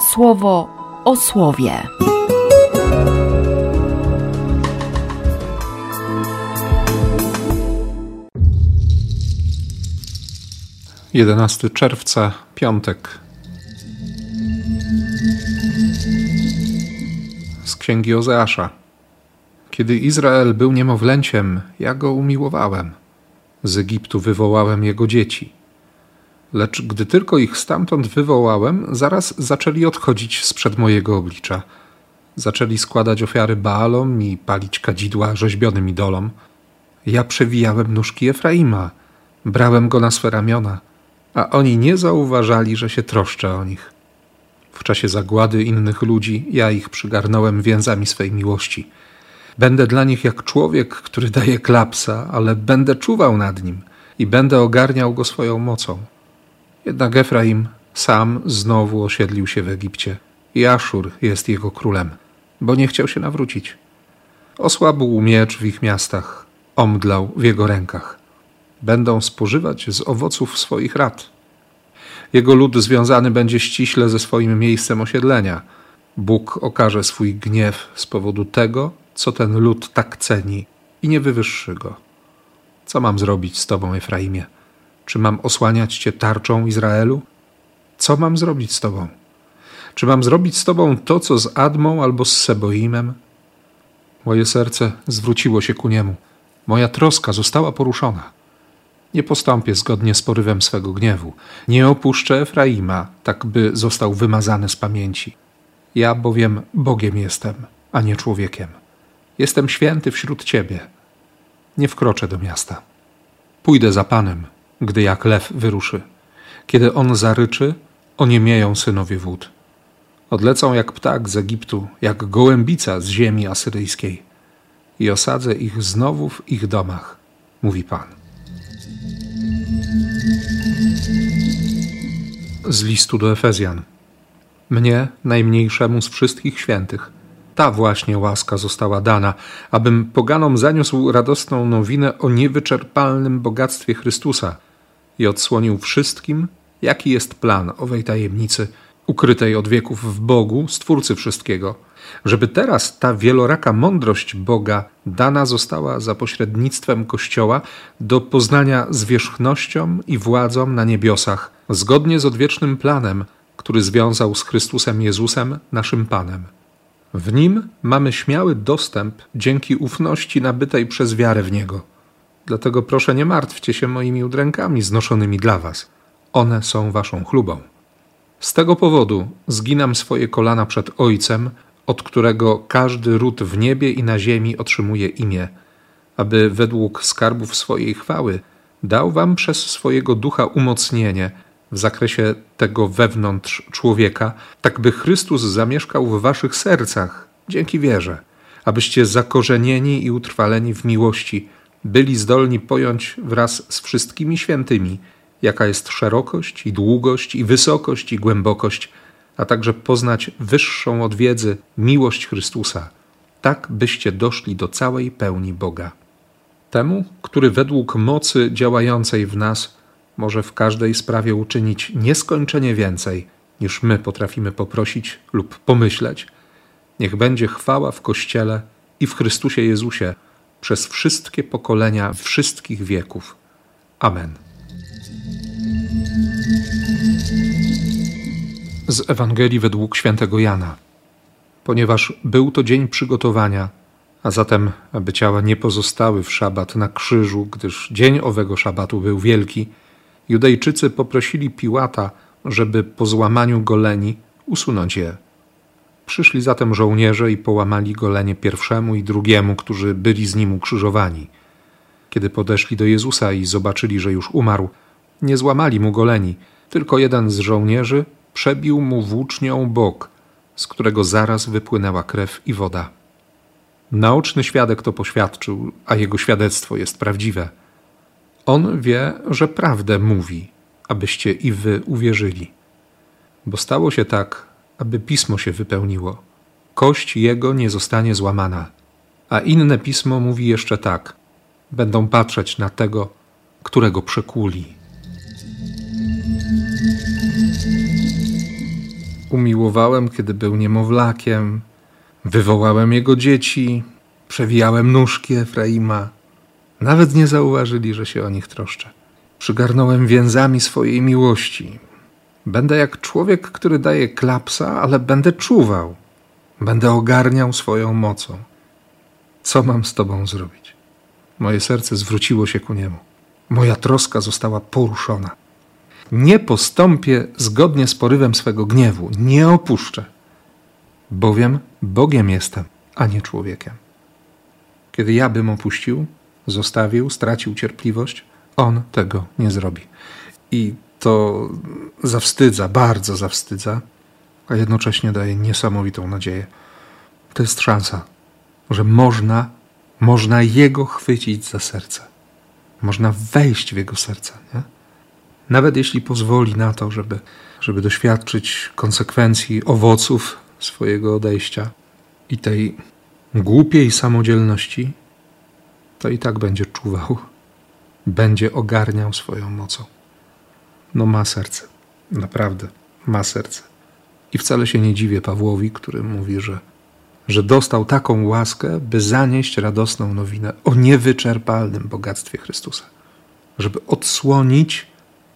słowo o słowie. 11 czerwca, piątek. Z księgi Ozeasza. Kiedy Izrael był niemowlęciem, ja go umiłowałem. Z Egiptu wywołałem jego dzieci. Lecz gdy tylko ich stamtąd wywołałem, zaraz zaczęli odchodzić sprzed mojego oblicza. Zaczęli składać ofiary Baalom i palić kadzidła rzeźbionym idolom. Ja przewijałem nóżki Efraima, brałem go na swe ramiona – a oni nie zauważali, że się troszczę o nich. W czasie zagłady innych ludzi ja ich przygarnąłem więzami swej miłości. Będę dla nich jak człowiek, który daje klapsa, ale będę czuwał nad nim i będę ogarniał go swoją mocą. Jednak Efraim sam znowu osiedlił się w Egipcie i Aszur jest jego królem, bo nie chciał się nawrócić. Osłabł miecz w ich miastach, omdlał w jego rękach będą spożywać z owoców swoich rad. Jego lud związany będzie ściśle ze swoim miejscem osiedlenia. Bóg okaże swój gniew z powodu tego, co ten lud tak ceni i nie wywyższy go. Co mam zrobić z tobą, Efraimie? Czy mam osłaniać cię tarczą Izraelu? Co mam zrobić z tobą? Czy mam zrobić z tobą to, co z Admą albo z Seboimem? Moje serce zwróciło się ku niemu. Moja troska została poruszona. Nie postąpię zgodnie z porywem swego gniewu. Nie opuszczę Efraima, tak by został wymazany z pamięci. Ja bowiem Bogiem jestem, a nie człowiekiem. Jestem święty wśród Ciebie. Nie wkroczę do miasta. Pójdę za Panem, gdy jak lew wyruszy. Kiedy on zaryczy, oniemieją synowie wód. Odlecą jak ptak z Egiptu, jak gołębica z ziemi asyryjskiej. I osadzę ich znowu w ich domach, mówi Pan. z listu do Efezjan. Mnie, najmniejszemu z wszystkich świętych, ta właśnie łaska została dana, abym poganom zaniósł radosną nowinę o niewyczerpalnym bogactwie Chrystusa i odsłonił wszystkim, jaki jest plan owej tajemnicy, ukrytej od wieków w Bogu, Stwórcy wszystkiego, żeby teraz ta wieloraka mądrość Boga dana została za pośrednictwem Kościoła do poznania zwierzchnością i władzą na niebiosach, zgodnie z odwiecznym planem, który związał z Chrystusem Jezusem, naszym Panem. W nim mamy śmiały dostęp dzięki ufności nabytej przez wiarę w Niego. Dlatego proszę nie martwcie się moimi udrękami znoszonymi dla Was. One są Waszą chlubą. Z tego powodu zginam swoje kolana przed Ojcem, od którego każdy ród w niebie i na ziemi otrzymuje imię, aby według skarbów swojej chwały dał wam przez swojego ducha umocnienie w zakresie tego wewnątrz człowieka, tak by Chrystus zamieszkał w waszych sercach dzięki wierze, abyście zakorzenieni i utrwaleni w miłości byli zdolni pojąć wraz z wszystkimi świętymi, jaka jest szerokość i długość i wysokość i głębokość, a także poznać wyższą od wiedzy miłość Chrystusa, tak byście doszli do całej pełni Boga. Temu, który według mocy działającej w nas może w każdej sprawie uczynić nieskończenie więcej, niż my potrafimy poprosić lub pomyśleć, niech będzie chwała w Kościele i w Chrystusie Jezusie przez wszystkie pokolenia wszystkich wieków. Amen. z Ewangelii według świętego Jana. Ponieważ był to dzień przygotowania, a zatem, aby ciała nie pozostały w szabat na krzyżu, gdyż dzień owego szabatu był wielki, Judejczycy poprosili Piłata, żeby po złamaniu goleni usunąć je. Przyszli zatem żołnierze i połamali golenie pierwszemu i drugiemu, którzy byli z nim ukrzyżowani. Kiedy podeszli do Jezusa i zobaczyli, że już umarł, nie złamali mu goleni, tylko jeden z żołnierzy przebił mu włócznią bok, z którego zaraz wypłynęła krew i woda. Naoczny świadek to poświadczył, a jego świadectwo jest prawdziwe. On wie, że prawdę mówi, abyście i wy uwierzyli. Bo stało się tak, aby pismo się wypełniło. Kość jego nie zostanie złamana. A inne pismo mówi jeszcze tak: będą patrzeć na tego, którego przekuli. umiłowałem, kiedy był niemowlakiem, wywołałem jego dzieci, przewijałem nóżki Efraima. Nawet nie zauważyli, że się o nich troszczę. Przygarnąłem więzami swojej miłości. Będę jak człowiek, który daje klapsa, ale będę czuwał. Będę ogarniał swoją mocą. Co mam z Tobą zrobić? Moje serce zwróciło się ku niemu. Moja troska została poruszona. Nie postąpię zgodnie z porywem swego gniewu, nie opuszczę, bowiem Bogiem jestem, a nie człowiekiem. Kiedy ja bym opuścił, zostawił, stracił cierpliwość, on tego nie zrobi. I to zawstydza, bardzo zawstydza, a jednocześnie daje niesamowitą nadzieję. To jest szansa, że można, można Jego chwycić za serce. Można wejść w Jego serce. Nie? Nawet jeśli pozwoli na to, żeby, żeby doświadczyć konsekwencji, owoców swojego odejścia i tej głupiej samodzielności, to i tak będzie czuwał, będzie ogarniał swoją mocą. No ma serce, naprawdę ma serce. I wcale się nie dziwię Pawłowi, który mówi, że, że dostał taką łaskę, by zanieść radosną nowinę o niewyczerpalnym bogactwie Chrystusa, żeby odsłonić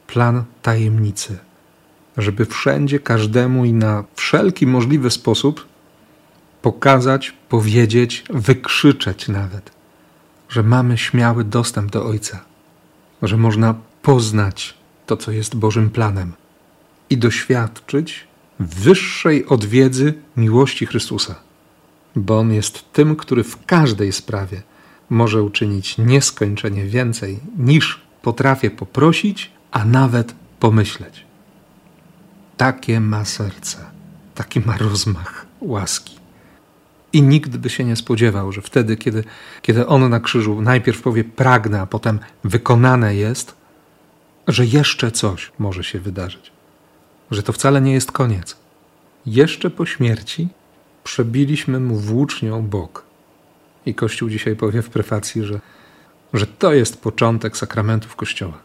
plan tajemnicy, żeby wszędzie każdemu i na wszelki możliwy sposób pokazać, powiedzieć, wykrzyczeć nawet, że mamy śmiały dostęp do Ojca, że można poznać to, co jest Bożym planem i doświadczyć wyższej od wiedzy miłości Chrystusa, bo On jest tym, który w każdej sprawie może uczynić nieskończenie więcej niż potrafię poprosić, a nawet pomyśleć. Takie ma serce, taki ma rozmach łaski. I nikt by się nie spodziewał, że wtedy, kiedy, kiedy on na krzyżu najpierw powie pragnę, a potem wykonane jest, że jeszcze coś może się wydarzyć. Że to wcale nie jest koniec. Jeszcze po śmierci przebiliśmy mu włócznią bok. I Kościół dzisiaj powie w prefacji, że, że to jest początek sakramentów Kościoła.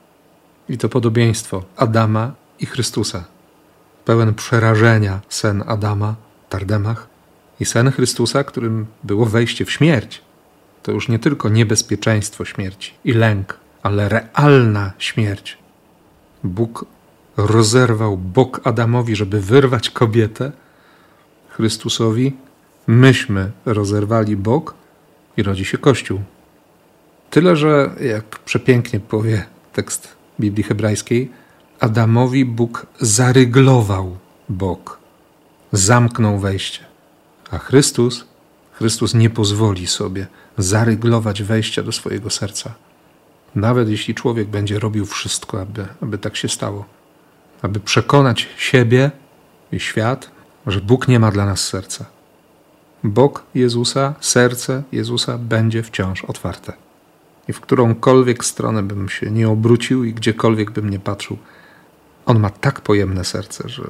I to podobieństwo Adama i Chrystusa. Pełen przerażenia sen Adama, Tardemach, i sen Chrystusa, którym było wejście w śmierć. To już nie tylko niebezpieczeństwo śmierci i lęk, ale realna śmierć. Bóg rozerwał bok Adamowi, żeby wyrwać kobietę. Chrystusowi myśmy rozerwali bok i rodzi się Kościół. Tyle, że jak przepięknie powie tekst Biblii hebrajskiej, Adamowi Bóg zaryglował bok, zamknął wejście. A Chrystus, Chrystus nie pozwoli sobie zaryglować wejścia do swojego serca. Nawet jeśli człowiek będzie robił wszystko, aby, aby tak się stało, aby przekonać siebie i świat, że Bóg nie ma dla nas serca. Bóg Jezusa, serce Jezusa będzie wciąż otwarte. I w którąkolwiek stronę bym się nie obrócił i gdziekolwiek bym nie patrzył, On ma tak pojemne serce, że,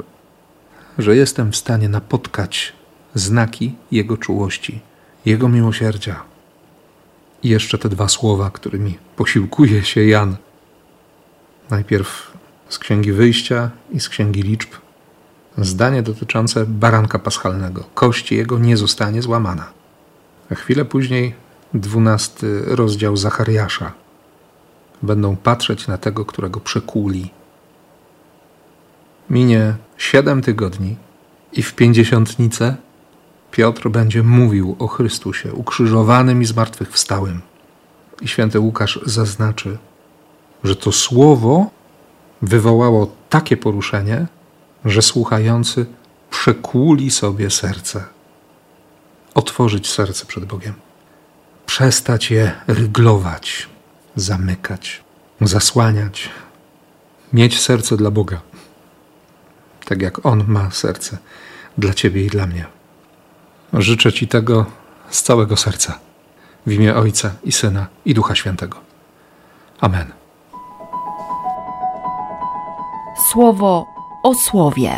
że jestem w stanie napotkać znaki Jego czułości, Jego miłosierdzia. I jeszcze te dwa słowa, którymi posiłkuje się Jan. Najpierw z Księgi Wyjścia i z Księgi Liczb. Zdanie dotyczące baranka paschalnego. Kość jego nie zostanie złamana. A chwilę później dwunasty rozdział Zachariasza. Będą patrzeć na tego, którego przekuli. Minie siedem tygodni i w pięćdziesiątnicę Piotr będzie mówił o Chrystusie ukrzyżowanym i zmartwychwstałym. I święty Łukasz zaznaczy, że to słowo wywołało takie poruszenie, że słuchający przekłuli sobie serce. Otworzyć serce przed Bogiem. Przestać je ryglować, zamykać, zasłaniać. Mieć serce dla Boga. Tak jak On ma serce dla Ciebie i dla mnie. Życzę Ci tego z całego serca. W imię Ojca i Syna i Ducha Świętego. Amen. Słowo o słowie.